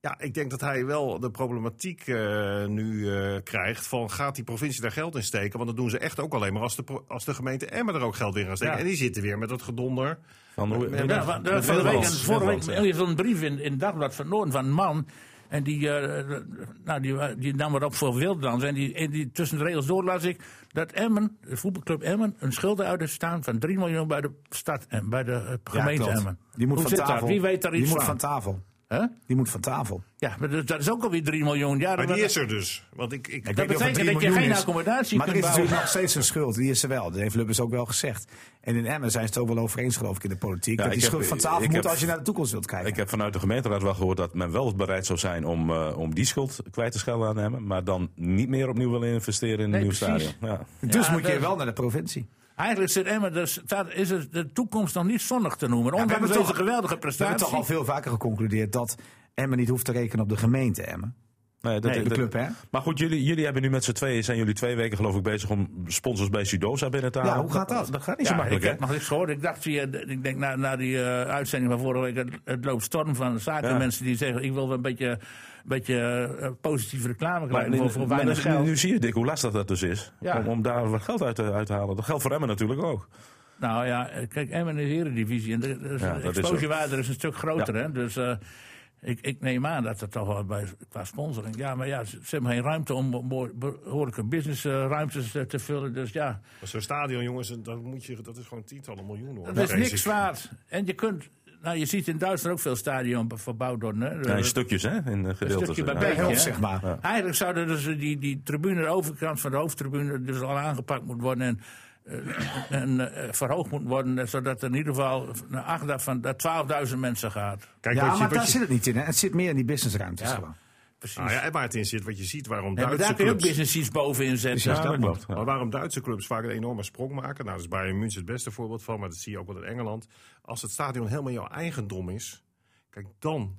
Ja, ik denk dat hij wel de problematiek eh, nu eh, krijgt van gaat die provincie daar geld in steken? Want dat doen ze echt ook alleen maar als de, als de gemeente Emmen er ook geld in gaat steken. Ja. En die zitten weer met dat gedonder. Van, hoe- Ja, Ja, de, week, en vorige week ja. er was een brief in, in Dagblad van Noorden van een man. En die, eh, nou, die, die nam het op voor Wildlands. En, die, en die, tussen de regels door las ik dat Emmen, de voetbalclub Emmen, een schulden uit heeft staan van 3 miljoen bij de stad en bij de eh, gemeente. Emmen. Die moet Hoe van tafel. dat? Wie weet daar Die iets moet van? van tafel. Hè? Die moet van tafel. Ja, maar dat, dat is ook alweer 3 miljoen. Ja, Maar die is er dus. Want ik, ik, Ik dat betekent 3 dat je geen is. accommodatie Maar er kunt is bouwen. natuurlijk nog steeds een schuld. Die is er wel. Dat heeft Lubbers ook wel gezegd. En in Emmen zijn ze het ook wel over eens, geloof ik, in de politiek. Ja, dat die heb- schuld van tafel moet heb- als je naar de toekomst wilt kijken. Ik heb vanuit de gemeenteraad wel gehoord dat men wel bereid zou zijn om, eh, om die schuld kwijt te schelden aan hem. Maar dan niet meer opnieuw willen investeren in een Nee, nieuw precies. stadion. Ja. dus Ja, moet je wel naar de provincie. Eigenlijk zit Emmen, dus, daar is het, de toekomst nog niet zonnig te noemen. we Ondanks hebben deze toch- geweldige We hebben prestatie. toch al veel vaker geconcludeerd dat Emmen niet hoeft te rekenen op de gemeente Emmen. Nee, dat, Nee, de dat- club, hè? Maar goed, jullie, jullie hebben nu met z'n tweeën, zijn jullie twee weken geloof ik bezig om sponsors bij Sudosa binnen te halen. Ja, hoe gaat dat? Dat gaat niet zo Ja, ik makkelijk, hè? heb nog niks gehoord. Ik dacht via, ik denk na, na die eh, uitzending van vorige week, het, het loopt storm van zakenmensen die zeggen, ik wil wel een beetje, een beetje eh, positieve reclame Maar krijgen nu, voor, voor maar weinig nu- geld. nu zie je, Dick, hoe lastig dat dus is. Ja. Om, om daar wat geld uit te, uit te halen. Dat geldt voor Emmen natuurlijk ook. Nou ja, eh, kijk, Emmen is eredivisie en de, de, Ja, dat is exposiewaarde is een stuk groter. Hè? Dus eh, ik, ik neem aan dat er toch wel bij, qua sponsoring... Ja, maar ja, ze, ze hebben geen ruimte om behoor- behoorlijke businessruimtes te, te vullen. Dus ja, Maar Zo'n stadion, jongens, en dat, moet je, dat is gewoon tientallen miljoenen. Hoor. dat is niks ik. waard. En je kunt... Nou, je ziet in Duitsland ook veel stadion verbouwd worden. Hè? Ja, in stukjes, hè? In de gedeeltes. stukje bij ja. Helft, zeg maar. Eigenlijk zouden dus die, die tribune, de overkant van de hoofdtribune, dus al aangepakt moet worden en, eh, en eh, verhoogd moet worden, eh, zodat er in ieder geval naar acht van dat 12.000 mensen gaat. Kijk, ja, wat je, maar wat daar je- zit het niet in. Hè. Het zit meer in die businessruimtes Ja. gewoon. Precies. nou ja, en waar het in zit, wat je ziet, waarom Duitse daar kun je ook clubs... business bovenin zetten. Ja, dat klopt. Maar waarom Duitse clubs vaak een enorme sprong maken? Nou, dat is Bayern München het beste voorbeeld van, maar dat zie je ook wel in Engeland. Als het stadion helemaal jouw eigendom is, kijk, dan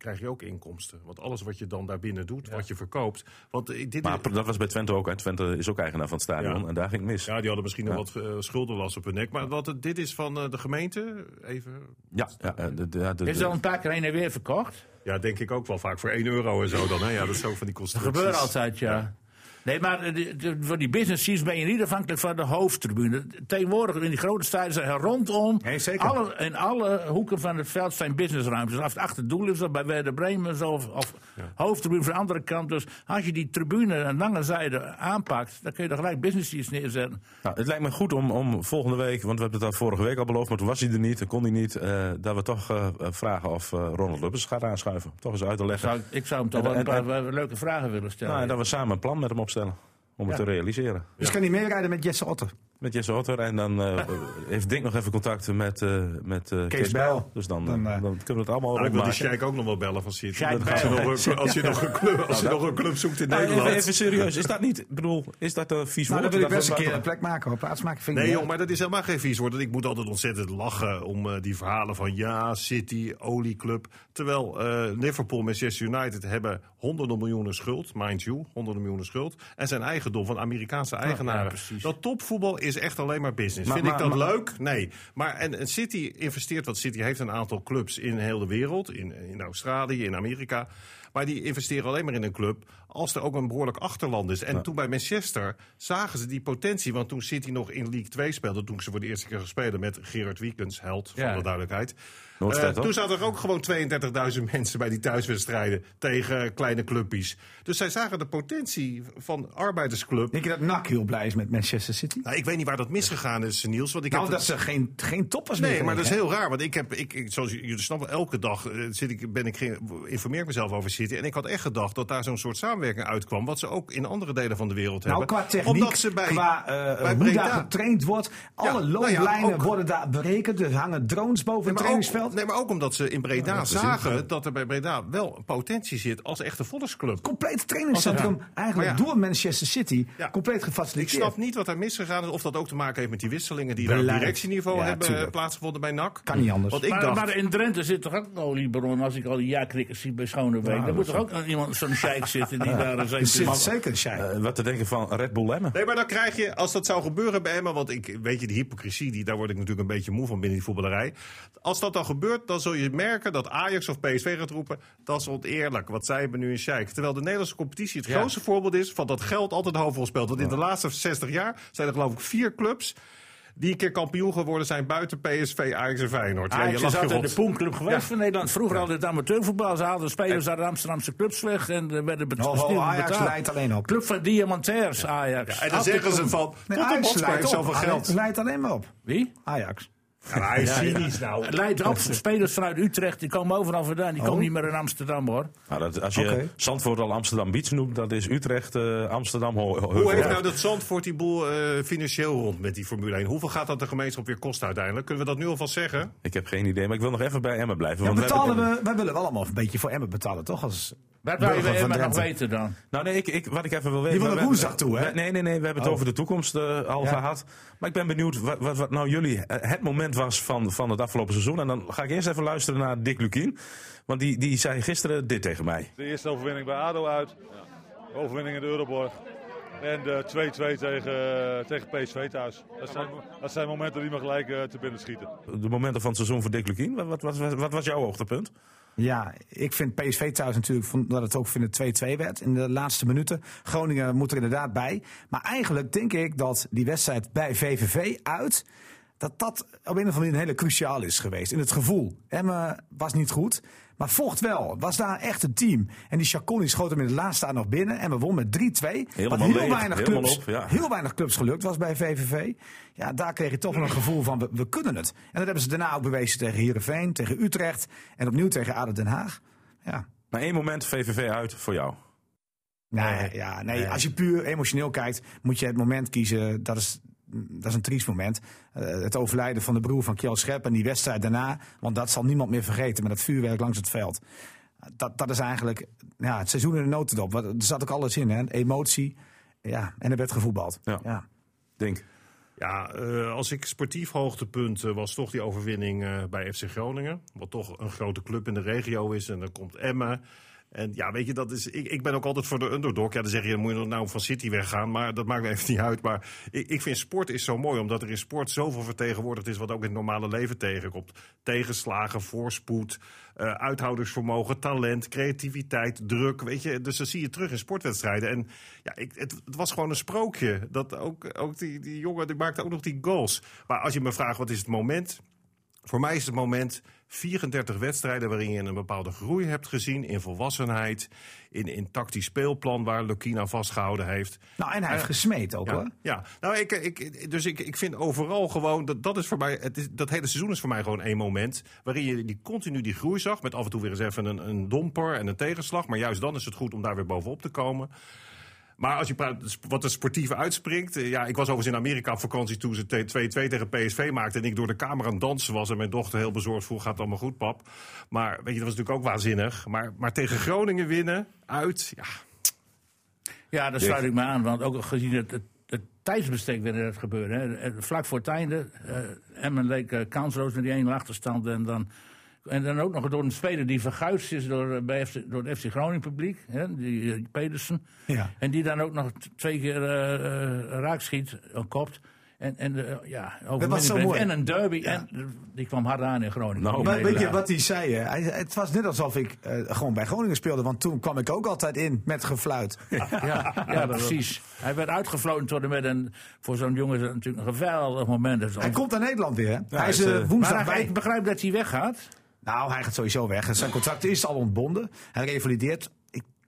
krijg je ook inkomsten. Want alles wat je dan daarbinnen doet, wat je verkoopt. Want eh, dit, Maar dat was bij Twente ook. Hè. Twente is ook eigenaar van het stadion. Ja. En daar ging het mis. ja, die hadden misschien nog wat eh, schuldenlast op hun nek. Maar wat, het- dit is van eh, de gemeente, even... Ja, ja, de, de, Is al een paar keer heen en weer verkocht? Ja, denk ik ook wel vaak voor 1 euro en zo dan. Hè? Ja, dat is ook van die Dat constructies. gebeurt altijd, ja. Nee, maar eh, voor die business seats ben je niet afhankelijk van de hoofdtribune. Tegenwoordig in die grote stadions zijn er rondom, alle, in alle hoeken van het veld zijn businessruimtes. Of het achter het doel is, of bij Werder Bremen of, of hoofdtribune van de andere kant. Dus als je die tribune aan lange zijde aanpakt, dan kun je er gelijk business seats neerzetten. Nou, het lijkt me goed om, om volgende week, want we hebben het al vorige week al beloofd, maar toen was hij er niet, en kon hij niet, eh, dat we toch eh, vragen of Ronald Lubbers gaat aanschuiven. Toch eens uit te leggen. Zou, ik- zou hem toch En- wel een en- paar leuke vragen willen stellen. Nou, en dat we samen een plan met hem opstellen om het te realiseren. Dus kan hij meerijden met Jesse Otter. Met Jesse Otter. En dan eh, heeft Dink nog even contact met, eh, met eh, Kees, Bijl. Bijl. Dus dan, Dan, dan, eh, kunnen we het allemaal Nou, ik wil die. Sheik ook nog wel bellen van City. Als je, nog een, als je nog een club, als je nog een club zoekt in Nou, Nederland. even, even serieus, is dat niet, ik bedoel, is dat een vies Nou, woord? dan wil ik best Dat een we- keer een plek maken hoor. Plaats maken vind ik Nee joh, maar dat is helemaal geen vies woord. Ik moet altijd ontzettend lachen om eh, die verhalen van ja, City, olieclub. Terwijl eh, Liverpool en Manchester United hebben honderden miljoenen schuld, mind you, honderden miljoenen schuld. En zijn eigendom van Amerikaanse eigenaren. precies. dat topvoetbal is echt alleen maar business. Maar- Vind ik dat maar- leuk? Nee. Maar en, en City investeert, want City heeft een aantal clubs in heel de wereld. In, in Australië, in Amerika. Maar die investeren alleen maar in een club als er ook een behoorlijk achterland is. En toen bij Manchester zagen ze die potentie. Want toen City nog in League 2 speelde, toen ze voor de eerste keer spelen met Gerard Wiekens, held Ja. van de duidelijkheid. Eh, toen zaten er ook gewoon 32.000 <laughs> mensen bij die thuiswedstrijden tegen kleine clubpies. Dus zij zagen de potentie van arbeidersclub. Denk je dat NAC heel blij is met Manchester City? Nou, ik weet niet waar dat misgegaan is, Niels. Want ik Nou, heb dat ze geen, geen toppers Nee, meer maar dat is heel raar. Want ik heb, ik, ik- zoals jullie snappen, elke dag eh, zit ik, ben ik, ge- informeer ik mezelf over City. En ik had echt gedacht dat daar zo'n soort samenwerking uitkwam. Wat ze ook in andere delen van de wereld Nou, hebben. qua techniek, Omdat ze bij, qua eh, bij hoe Breda- daar getraind wordt. Alle nou ja, looplijnen ook- worden daar berekend. Er hangen drones boven Nee, het ook, trainingsveld. nee, maar ook omdat ze in Breda is zagen dat er bij Breda wel een potentie zit als echte volksclub. Compleet trainingscentrum, eigenlijk Maar ja. door Manchester City. Ja. Compleet Ik gefaciliteerd. snap niet wat daar misgegaan is. Of dat ook te maken heeft met die wisselingen die daar op Beleid. directieniveau Ja, hebben tuurlijk. eh, plaatsgevonden bij NAC. Kan niet anders. Want ik maar, dacht, maar in Drenthe zit toch ook een oliebron als ik al die jaarkrikkers zie bij Schonebeek. Dan moet toch ook iemand, zo'n <laughs> sheik zitten die daar een zeker... zit zeker. Eh, wat te denken van Red Bull Emmen. Nee, maar dan krijg je, als dat zou gebeuren bij Emma, want ik weet je, die hypocrisie, die, daar word ik natuurlijk een beetje moe van binnen die voetballerij. Als dat dan gebeurt, dan zul je merken dat Ajax of PSV gaat roepen, dat is oneerlijk, wat zij hebben nu in Sheik. Terwijl de Nederlandse competitie het Ja. grootste voorbeeld is van dat geld altijd de hoofdrol speelt. Want in de laatste 60 jaar zijn er geloof ik vier clubs die een keer kampioen geworden zijn buiten PSV, Ajax en Feyenoord. Ja, Ajax je is lacht je altijd de poenclub geweest Ja. van Nederland. Vroeger altijd amateurvoetbal. Ze haalden spelers uit de Amsterdamse clubs weg en er werden bet- Oh, oh, Ajax betaald. leidt alleen op. Club van diamantairs, Ajax. En dan zeggen ze van, Nee, Ajax leidt zoveel Ajax geld. leidt alleen maar op. Wie? Ajax. Ja, hij is cynisch nou. Leidt op. Spelers vanuit Utrecht, die komen overal vandaan. Die Oh. komen niet meer in Amsterdam hoor. Nou, dat, als je. Zandvoort al Amsterdam Beach noemt, dat is Utrecht, eh, Amsterdam, Ho- Ho- Hoe heeft nou dat Zandvoort die boel eh, financieel rond met die Formule 1? Hoeveel gaat dat de gemeenschap weer kosten uiteindelijk? Kunnen we dat nu alvast zeggen? Ik heb geen idee, maar ik wil nog even bij Emmen blijven. Ja, want we betalen we, wij willen wel allemaal een beetje voor Emmen betalen, toch? Als Wat wil je van nog weten dan? Nou, nee, ik, ik, wat ik even wil weten. wil we- er we- woensdag toe, hè? Nee, nee, nee. We hebben het Oh. over de toekomst eh, al Ja. gehad. Maar ik ben benieuwd wat, wat, wat nou jullie eh, het moment was van, van het afgelopen seizoen. En dan ga ik eerst even luisteren naar Dick Lukien. Want die, die zei gisteren dit tegen mij. De eerste overwinning bij ADO uit. Overwinning in de Euroborg. En de 2-2 tegen, tegen PSV thuis. Dat zijn, dat zijn momenten die me gelijk eh, te binnen schieten. De momenten van het seizoen voor Dick Lukien. Wat, wat, wat, wat was jouw hoogtepunt? Ja, ik vind PSV thuis natuurlijk vond dat het ook vind het 2-2 werd in de laatste minuten. Groningen moet er inderdaad bij. Maar eigenlijk denk ik dat die wedstrijd bij VVV uit, dat dat op een of andere manier een hele cruciaal is geweest. In het gevoel. Emmen was niet goed, maar vocht wel. Was daar echt een team. En die Chacon schoot hem in de laatste aan nog binnen. En we wonnen met 3-2. Helemaal Wat heel weinig, clubs, op, ja. heel weinig clubs gelukt was bij VVV. Ja, daar kreeg je toch wel een gevoel van, we, we kunnen het. En dat hebben ze daarna ook bewezen tegen Heerenveen, tegen Utrecht. En opnieuw tegen ADO Den Haag. Ja. Maar één moment VVV uit voor jou. Nee, ja, nee, als je puur emotioneel kijkt, moet je het moment kiezen. Dat is, dat is een triest moment. Eh, het overlijden van de broer van Kjell Schep en die wedstrijd daarna. Want dat zal niemand meer vergeten met dat vuurwerk langs het veld. Dat, dat is eigenlijk ja, het seizoen in de notendop. Wat- Er zat ook alles in, hè? Emotie. Ja, en er werd gevoetbald. Ja. Ja. Denk. Ja, eh, als ik sportief hoogtepunt eh, was toch die overwinning eh, bij FC Groningen. Wat toch een grote club in de regio is. En dan komt Emmen. En ja, weet je, dat is, ik, ik ben ook altijd voor de underdog. Ja, dan zeg je, dan moet je nou van City weggaan. Maar dat maakt me even niet uit. Maar ik, ik vind sport is zo mooi. Omdat er in sport zoveel vertegenwoordigd is wat ook in het normale leven tegenkomt. Tegenslagen, voorspoed, eh, uithoudingsvermogen, talent, creativiteit, druk. Weet je, dus dat zie je terug in sportwedstrijden. En ja, ik, het, het was gewoon een sprookje. Dat ook, ook die, die jongen, die maakte ook nog die goals. Maar als je me vraagt, wat is het moment? Voor mij is het moment 34 wedstrijden waarin je een bepaalde groei hebt gezien in volwassenheid, in, in tactisch speelplan waar Lukina vastgehouden heeft. Nou, en hij heeft Eh, gesmeed ook Ja, hoor. ja. nou, ik, ik, dus ik, ik vind overal gewoon, dat, dat is voor mij, het is, dat hele seizoen is voor mij gewoon één moment. Waarin je die, continu die groei zag, met af en toe weer eens even een, een domper en een tegenslag. Maar juist dan is het goed om daar weer bovenop te komen. Maar als je praat wat er sportief uitspringt. eh, Ja, ik was overigens in Amerika op vakantie toen ze te- 2-2 tegen PSV maakten. En ik door de kamer aan het dansen was. En mijn dochter heel bezorgd vroeg, gaat het allemaal goed, pap? Maar weet je, dat was natuurlijk ook waanzinnig. Maar, maar tegen Groningen winnen, uit, ja. Ja, daar sluit ik me aan. Want ook gezien het, het, het tijdsbestek waarin het gebeurde. Hè. Eh, Vlak voor het einde. eh Emmen leek eh, kansloos met die ene achterstand. En dan, en dan ook nog door een speler die verguisd is door, eh, bij FC, door het FC Groningen publiek. Hè, die eh, Pedersen. Ja. En die dan ook nog twee keer eh raakschiet, uh, kopt. En, en ja, overwinning zo brengt. mooi. En een derby. En die kwam hard aan in Groningen. Nou, Maar weet je wat hij zei? hè? Hij, het was net alsof ik eh, gewoon bij Groningen speelde. Want toen kwam ik ook altijd in met gefluit. <laughs> Ja, ja, precies. Hij werd uitgefloten tot en met een. Voor zo'n jongen is dat natuurlijk een geweldig moment. Dat Hij komt naar Nederland weer. Hè? hij is woensdag maar bij. ik begrijp dat hij weggaat. Nou, hij gaat sowieso weg. Zijn contract is al ontbonden. Hij revalideert.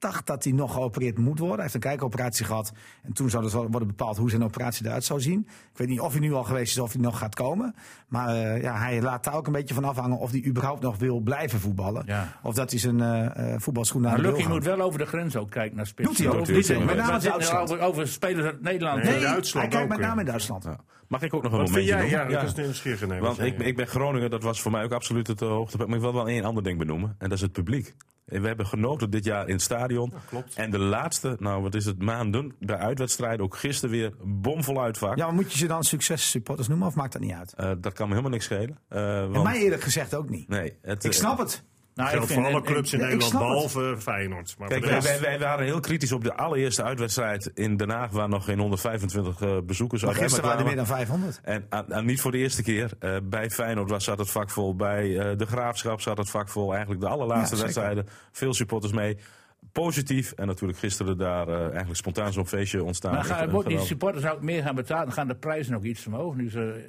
Dacht dat hij nog geopereerd moet worden. Hij heeft een kijkoperatie gehad. En toen zou dus wel worden bepaald hoe zijn operatie eruit zou zien. Ik weet niet of hij nu al geweest is of hij nog gaat komen. Maar eh, ja, hij laat daar ook een beetje van afhangen of hij überhaupt nog wil blijven voetballen. Ja. Of dat hij zijn eh, eh, voetbalschoen naar Maar de Lucky moet wel over de grens ook kijken naar spits. Doet hij ook, niet- Met name Duitsland. Over, over spelers uit Nederland. Nee, Nee, Duitsland hij kijkt ook, met name in Duitsland. Ja. Mag ik ook nog een Wat vind momentje jij? Ja, dat is Want ik, ik ben Groningen, dat was voor mij ook absoluut het uh, hoogtepunt. Maar ik wil wel één ander ding benoemen. En dat is het publiek. En we hebben genoten dit jaar in het stadion. klopt. En de laatste, nou wat is het, maanden bij uitwedstrijden. Ook gisteren weer bomvol uitvak. Ja, maar moet je ze dan successupporters noemen of maakt dat niet uit? Eh, dat kan me helemaal niks schelen. Eh, En want, mij eerlijk gezegd ook niet. nee, het, Ik eh, snap het. Nou, geldt vind- voor alle en- clubs in Nederland, behalve Feyenoord. Maar Kijk, wij, rest- wij, wij waren heel kritisch op de allereerste uitwedstrijd in Den Haag, waar nog geen 125 eh, bezoekers Maar uit gisteren waren er meer dan 500. En, en- en niet voor de eerste keer. Eh, bij Feyenoord was, zat het vak vol. Bij eh, de Graafschap zat het vak vol. Eigenlijk de allerlaatste Ja, wedstrijden. Veel supporters mee. Positief. En natuurlijk gisteren daar eigenlijk spontaan zo'n feestje ontstaan. Maar gaan, die supporters ook meer gaan betalen? Dan gaan de prijzen ook iets omhoog. Nu ze,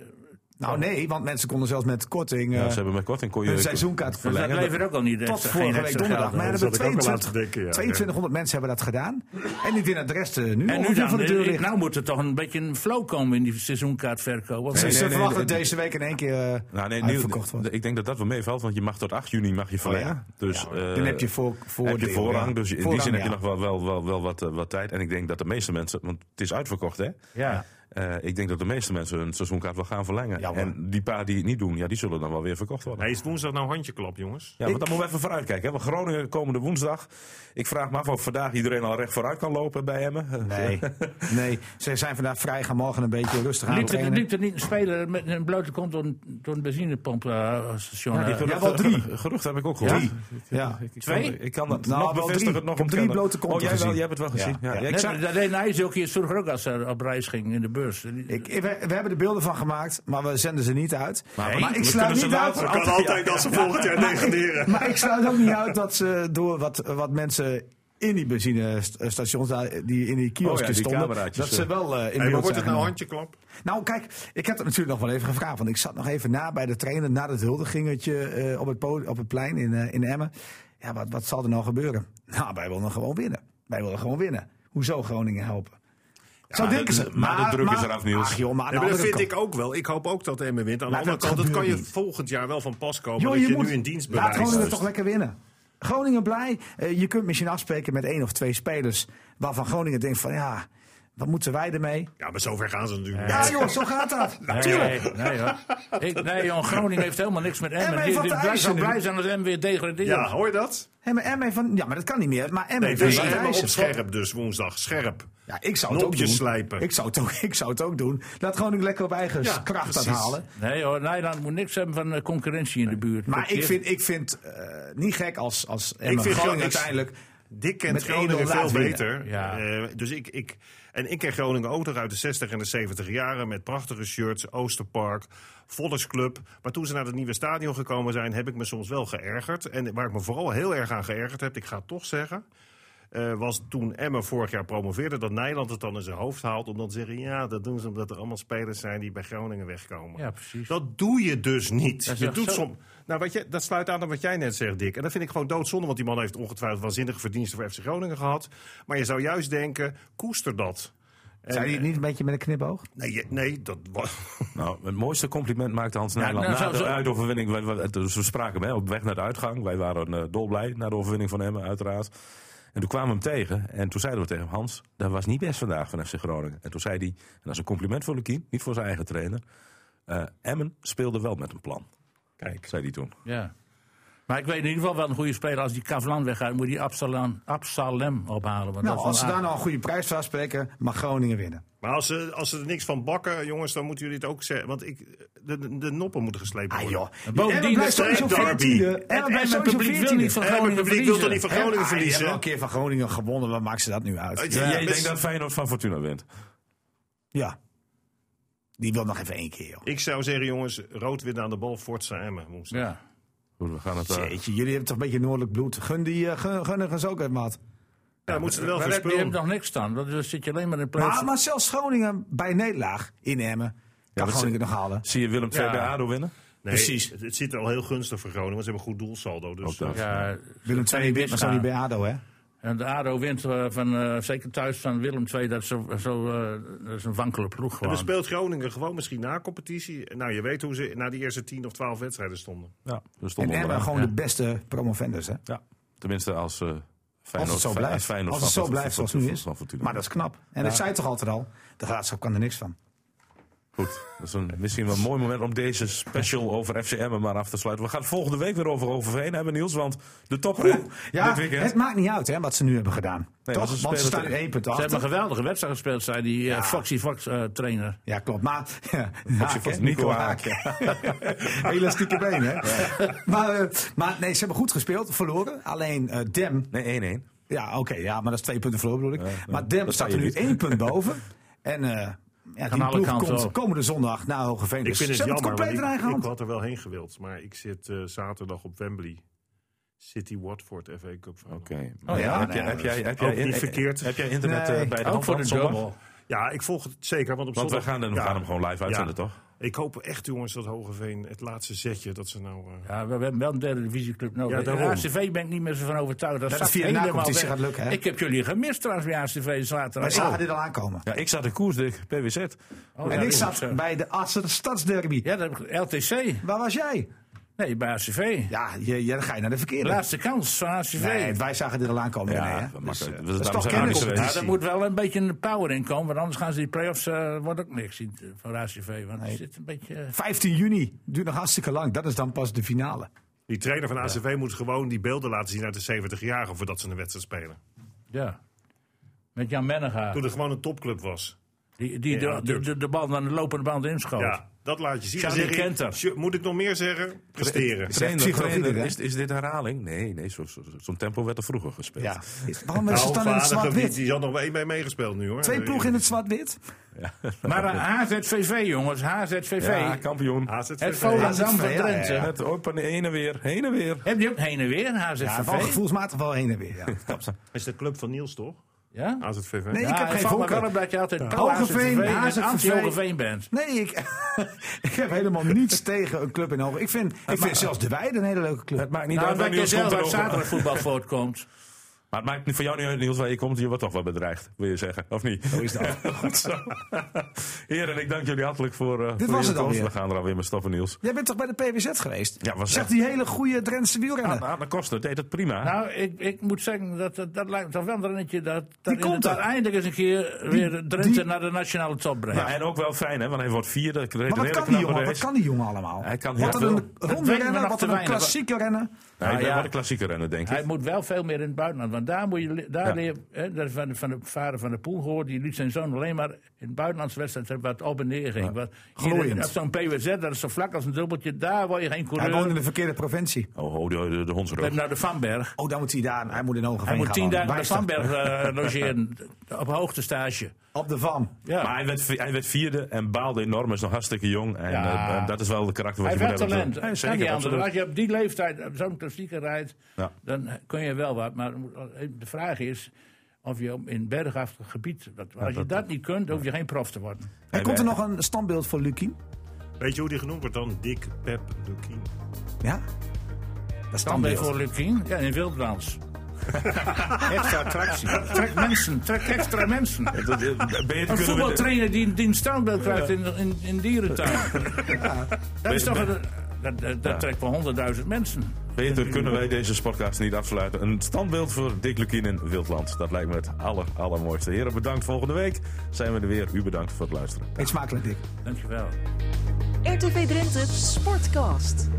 Nou nee, want mensen konden zelfs met korting Ja, eh ze hebben met korting kon je hun seizoenkaart dus dat verlengen. levert ook al niet Tot vorige week donderdag. geld Maar er hebben had ik ook al 22, laten denken, ja. 2200 mensen hebben dat gedaan. En die vinden de rest eh, nu En nu dan, voor de deur ligt. nou moet er toch een beetje een flow komen in die seizoenkaartverkoop. Want Ze nee, ze nee, verwachten nee, dat deze week in één keer eh, Nou, nee, uitverkocht wordt. ik denk dat dat wel meevalt, want je mag tot 8 juni mag je verlengen. ja? Dus, Ja, eh, dan heb je voor, voor heb je voorrang. ja. Dus in die zin heb je nog wel, wel, wel, wel wat, wat tijd. En ik denk dat de meeste mensen, want het is uitverkocht hè. ja. Eh, ik denk dat de meeste mensen hun seizoenkaart wel gaan verlengen. Ja, en die paar die het niet doen, ja, die zullen dan wel weer verkocht worden. Hey, is het woensdag nou handjeklap, jongens? Ja, want dan moeten we even vooruitkijken. Hè? Want Groningen komende woensdag. Ik vraag me af of vandaag iedereen al recht vooruit kan lopen bij Emmen. Nee, nee, ze zijn vandaag vrij, gaan morgen een beetje rustig aan Liep er, trainen. liep er niet een speler met een blote kont door een, door een benzinepompstation? Ja, eh, geruchten, wel drie. gerucht heb ik ook gehoord. Ja. Ik, ik Twee? Kan, ik kan dat Nou, nog wel bevestigen. drie. Nog heb drie blote konten Oh, jij, wel, jij hebt het wel gezien. Ja, Ja, ja. Ja, ik zag- dat deed Nijs ook hier vroeger ook als hij op reis ging in de bus. Ik, we, we hebben er beelden van gemaakt, maar we zenden ze niet uit. Maar- ik sluit niet uit. later- Het kan altijd ze volgend jaar degraderen. Maar ik sluit ook niet uit dat ze door wat, wat mensen in die benzinestations, die in die kiosken Oh ja, die stonden, dat ze eh. wel eh, in Hey, wordt het nou handjeklap? Nou, kijk, ik heb het natuurlijk nog wel even gevraagd. Want ik zat nog even na bij de trainer, na het huldigingetje eh, op, het op het plein in, in Emmen. Ja, wat, wat zal er nou gebeuren? Nou, wij willen gewoon winnen. Wij willen gewoon winnen. Hoezo Groningen helpen? Zo denken ze. maar de druk is eraf, Niels. Ach, joh, maar maar dat vind kant- ik ook wel. Ik hoop ook dat Emmen wint. Aan de Maar andere dat kant, dat kan je niet. volgend jaar wel van pas komen. Joh, dat je, moet- nu in dienst Laat bewijst. Groningen Dus- toch lekker winnen. Groningen blij. Eh, je kunt misschien afspreken met één of twee spelers. Waarvan Groningen denkt van ja, wat moeten wij ermee? Ja, maar zover gaan ze natuurlijk Ja joh, zo gaat dat. <laughs> Nee, nee, nee, hoor. Ik, nee, joh, Groningen heeft helemaal niks met Emmen. Blij, zou blij zijn als Emmen weer degradeert. Ja, hoor je dat? Maar Emmen van, ja, maar dat kan niet meer. Maar Emmen Nee, dus Emmen op scherp dus woensdag. Scherp. Ja, ik zou het ook doen. slijpen. Ik zou het ook, <laughs> ik zou het ook doen. Laat Groningen lekker op eigen Ja, kracht precies. halen. Nee hoor, Nederland moet niks hebben van eh, concurrentie in de buurt. Maar ik vind, ik vind eh, niet gek als, als Emmen vind Groningen Gro- ik- uiteindelijk... Dick kent Met Groningen 1-0 veel beter. Ja. Eh, dus ik, ik, en ik ken Groningen ook nog uit de 60 en de 70 jaren. Met prachtige shirts, Oosterpark, Volksclub. Maar toen ze naar het nieuwe stadion gekomen zijn, heb ik me soms wel geërgerd. En waar ik me vooral heel erg aan geërgerd heb, ik ga het toch zeggen. Eh, was toen Emmen vorig jaar promoveerde, dat Nederland het dan in zijn hoofd haalt. Om dan te zeggen, ja, dat doen ze omdat er allemaal spelers zijn die bij Groningen wegkomen. Ja, precies. Dat doe je dus niet. Dat je doet zo. som, nou, wat je, dat sluit aan op wat jij net zegt, Dick. En dat vind ik gewoon doodzonde, want die man heeft ongetwijfeld waanzinnige verdiensten voor FC Groningen gehad. Maar je zou juist denken, koester dat. Zijn die niet een beetje met een knipoog? Nee, je- nee dat was. <laughs> Nou, het mooiste compliment maakte Hans Nijland nou, na zo- de zo- uitoverwinning. We, we, dus we spraken hem hè, op weg naar de uitgang. Wij waren uh, dolblij na de overwinning van Emmen, uiteraard. En toen kwamen we hem tegen. En toen zeiden we tegen hem, Hans, dat was niet best vandaag van FC Groningen. En toen zei hij, en dat is een compliment voor Lukien, niet voor zijn eigen trainer. eh, Emmen speelde wel met een plan, Kijk. zei hij toen. Ja. Maar ik weet in ieder geval wel een goede speler. Als die Kavlan weggaat, moet die Absalem, Absalem ophalen. Want Nou, als ze een daar nou een goede prijs voor afspreken, mag Groningen winnen. Maar als ze, als ze er niks van bakken, jongens, dan moeten jullie het ook zeggen. Want ik, de, de, noppen moeten geslepen Ah worden. joh, bovendien Emmen blijft is er sowieso een derby. 14e. En- het publiek wil 14e. niet van En het Groningen publiek wil toch verliezen. niet van Groningen Ah, je hebt verliezen? een keer van Groningen gewonnen, wat maakt ze dat nu uit? Ja, Ja, jij best- denkt dat Feyenoord van Fortuna wint? Ja. Die wil nog even één keer, joh. Ik zou zeggen, jongens, rood aan de bal, Forza Emmen. Ja. Goed, we gaan het... eh, Jeetje, jullie hebben toch een beetje noordelijk bloed. Gun die uh, gun, ook even wat. Ja, dan moeten ze er wel Maar je hebt spullen. nog niks staan. Dan zit je alleen maar in plaats. Maar, maar zelfs Groningen bij nederlaag in Emmen kan dat Groningen het nog halen. zie je Willem II Ja. bij ADO winnen? Nee, Precies. Het, het zit er al heel gunstig voor Groningen, want ze hebben een goed doelsaldo. Dus, ja, Willem II niet wint, maar zo niet misgaan. bij ADO, hè? En de ADO wint eh, van, eh, zeker thuis van Willem II. Dat is, zo, zo, eh, dat is een wankele ploeg en gewoon. dan speelt Groningen gewoon misschien na competitie. Nou, je weet hoe ze na die eerste 10 of 12 wedstrijden stonden. Ja, we En stonden Emmen onderaan. gewoon ja. de beste promovendus, hè? Ja, tenminste als eh Feyenoord, Als het zo blijft. Feyenoord Als het zo blijft zoals het nu is. Maar dat is knap. En ik zei toch altijd al, de graafschap kan er niks van. Goed, dat is een, misschien wel een mooi moment om deze special over FCM maar af te sluiten. We gaan het volgende week weer over Overveen hebben, Niels. Want de topper Ja, dit weekend. het maakt niet uit hè, wat ze nu hebben gedaan. Nee, toch? want ze Want ze spelen staan één punt Ze hebben een achter. geweldige wedstrijd gespeeld, zei die eh, Foxy Fox eh, trainer. Ja, klopt. Maar, ja, <laughs> Foxy Haak, Fox? Nico Nico Haak. Haak. <laughs> Elastieke been, hè? Maar, eh, maar nee, ze hebben goed gespeeld, verloren. Alleen Dem, Nee, 1-1. ja oké, ja, maar dat is twee punten verloren bedoel ik. maar Dem staat er nu niet. één punt boven. En eh ja, die ploeg komt komende zondag naar Hogeveen. Ik Dus vind het jammer, compleet want ik, had er wel heen gewild. Maar ik zit eh, zaterdag op Wembley. City Watford FA Cup. Oké. Oh ja, heb, jij, nee, heb, jij, heb, jij, verkeerd. heb jij internet Nee, eh, bij de hand voor de zondag? dubbel. Ja, ik volg het zeker. Want op Want we zondag, gaan, we ja, gaan hem gewoon live uitzenden, ja. toch? Ik hoop echt, jongens, dat Hogeveen het laatste zetje, dat ze nou... eh, Ja, we hebben wel een derde divisieclub nodig. Ja, Ja, daarom. ACV ben ik niet meer zo van overtuigd. Dat, Dat via de helemaal weg. gaat lukken, hè? Ik heb jullie gemist trouwens bij ACV zaterdag. Wij zagen Oh. dit al aankomen. Ja, ik zat in koersdik, PWZ. Oh, En ja, ik zat zo. bij de Assen Stadsderby. Ja, dat LTC. Waar was jij? Nee, bij ACV. Ja, je, je, dan ga je naar de verkeerde. Laatste kans van ACV. Nee, wij zagen dit al aankomen. Ja, Dus, eh, dat- is toch kennis. Ja, geweest. er moet wel een beetje een power in komen, want anders gaan ze die play-offs, eh wordt ook niks zien eh, van ACV. Want het zit een beetje... eh, 15 juni, duurt nog hartstikke lang. Dat is dan pas de finale. Die trainer van ACV moet gewoon die beelden laten zien uit de 70-jarigen voordat ze een wedstrijd spelen. ja. Met Jan Menega. Toen er gewoon een topclub was. Die, die Ja, de, de, de, de bal aan de lopende band inschoot. Ja, dat laat je zien. Zeg je, Kenter. "Sjo, Moet ik nog meer zeggen? Presteren. Is, is dit herhaling? Nee, nee zo- zo- zo'n tempo werd er vroeger gespeeld. Ja. Waarom is Nou, het dan in het die, zwart-wit? die had nog wel één bij meegespeeld nu hoor. Twee ploegen in het zwart-wit? Maar uh, HZVV, jongens, HZVV. Ja, kampioen. Het Volendam van ja, Drenthe. ja, ja. Het op en heen en weer, heen en weer. Heb je ook heen en weer, Ja, HZVV? wel gevoelsmatig wel heen en weer. Ja. <laughs> Dat is de club van Niels toch? Ja? AZVV. Nee, Ja, ik heb het geen voorkeur. dat je altijd Hogeveen, anti-Hogeveen bent. Nee, ik, <laughs> ik heb helemaal niets tegen een club in Hoge. Ik vind, ik vind zelfs de Weide een hele leuke club. Het maakt niet Nou, uit waar dat je zelf uit zaterdag voetbal voortkomt. Maar het maakt niet voor jou niet uit, Niels, waar je komt. Je wordt toch wel bedreigd, wil je zeggen, of niet? Zo is dat. <laughs> Goed zo. <laughs> Heren, ik dank jullie hartelijk voor, eh voor was het komst. alweer. We gaan er alweer mee stoppen, Niels. Jij bent toch bij de PWZ geweest? Ja, was Zegt echt- die hele goede Drentse wielrenner. Aan de Koster deed het prima. Nou, ik, ik moet zeggen, dat, dat, dat lijkt me toch wel een rennetje dat, dat komt inderdaad er. eindelijk eens een keer weer Drenthe die- naar de nationale top brengt. Ja, en ook wel fijn, hè, want hij wordt vierde. Maar wat kan, die jongen, wat kan die jongen allemaal? Hij kan wat heel een veel. ronde nog wat een klassieke renner. Hij Nou is ja. wel de klassieke renner, denk ik. Hij moet wel veel meer in het buitenland. Want daar moet je daar Ja. leer, hè, dat is van, de, van de vader van de Poel gehoord. Die liet zijn zoon alleen maar in het buitenlandse wedstrijd wat op en neer ging. Wat, Glooiend. op zo'n PWZ, dat is zo vlak als een dubbeltje. Daar word je geen Hij coureur. woont in de verkeerde provincie. Oh, oh, de, de, de hondsrug. nou de Vanberg. Oh, dan moet hij daar. Hij moet in Hogeveen Hij moet tien dagen de. Vanberg eh, logeren. Op hoogtestage. Op de Van. Ja. Maar hij werd, hij werd vierde en baalde enorm. Is nog hartstikke jong. En Ja. eh, dat is wel de karakter wat Hij je heeft moet wel hebben. talent. Ja, Kan zeker. Als je op die leeftijd op rijdt, Ja. dan kun je wel wat. Maar de vraag is of je in een bergachtig gebied... Dat, als je dat niet kunt, dan hoef je geen prof te worden. En komt er nog een standbeeld voor Lukien? Weet je hoe die genoemd wordt dan? Dick Pep Lukien. Ja? Dat standbeeld. voor Lukien? Ja, in Wildwans. <laughs> extra attractie. Trek mensen, trek extra mensen. Een voetbaltrainer die, die een standbeeld krijgt in, in, in dierentuin. Dat is toch een, dat, dat, dat trekt wel honderdduizend mensen. Beter kunnen wij deze podcast niet afsluiten. Een standbeeld voor Dick Lukien in Wildland. Dat lijkt me het aller, allermooiste. Heren, bedankt. Volgende week zijn we er weer. U bedankt voor het luisteren. Eet smakelijk, Dick. Dankjewel. RTV Drenthe Sportcast.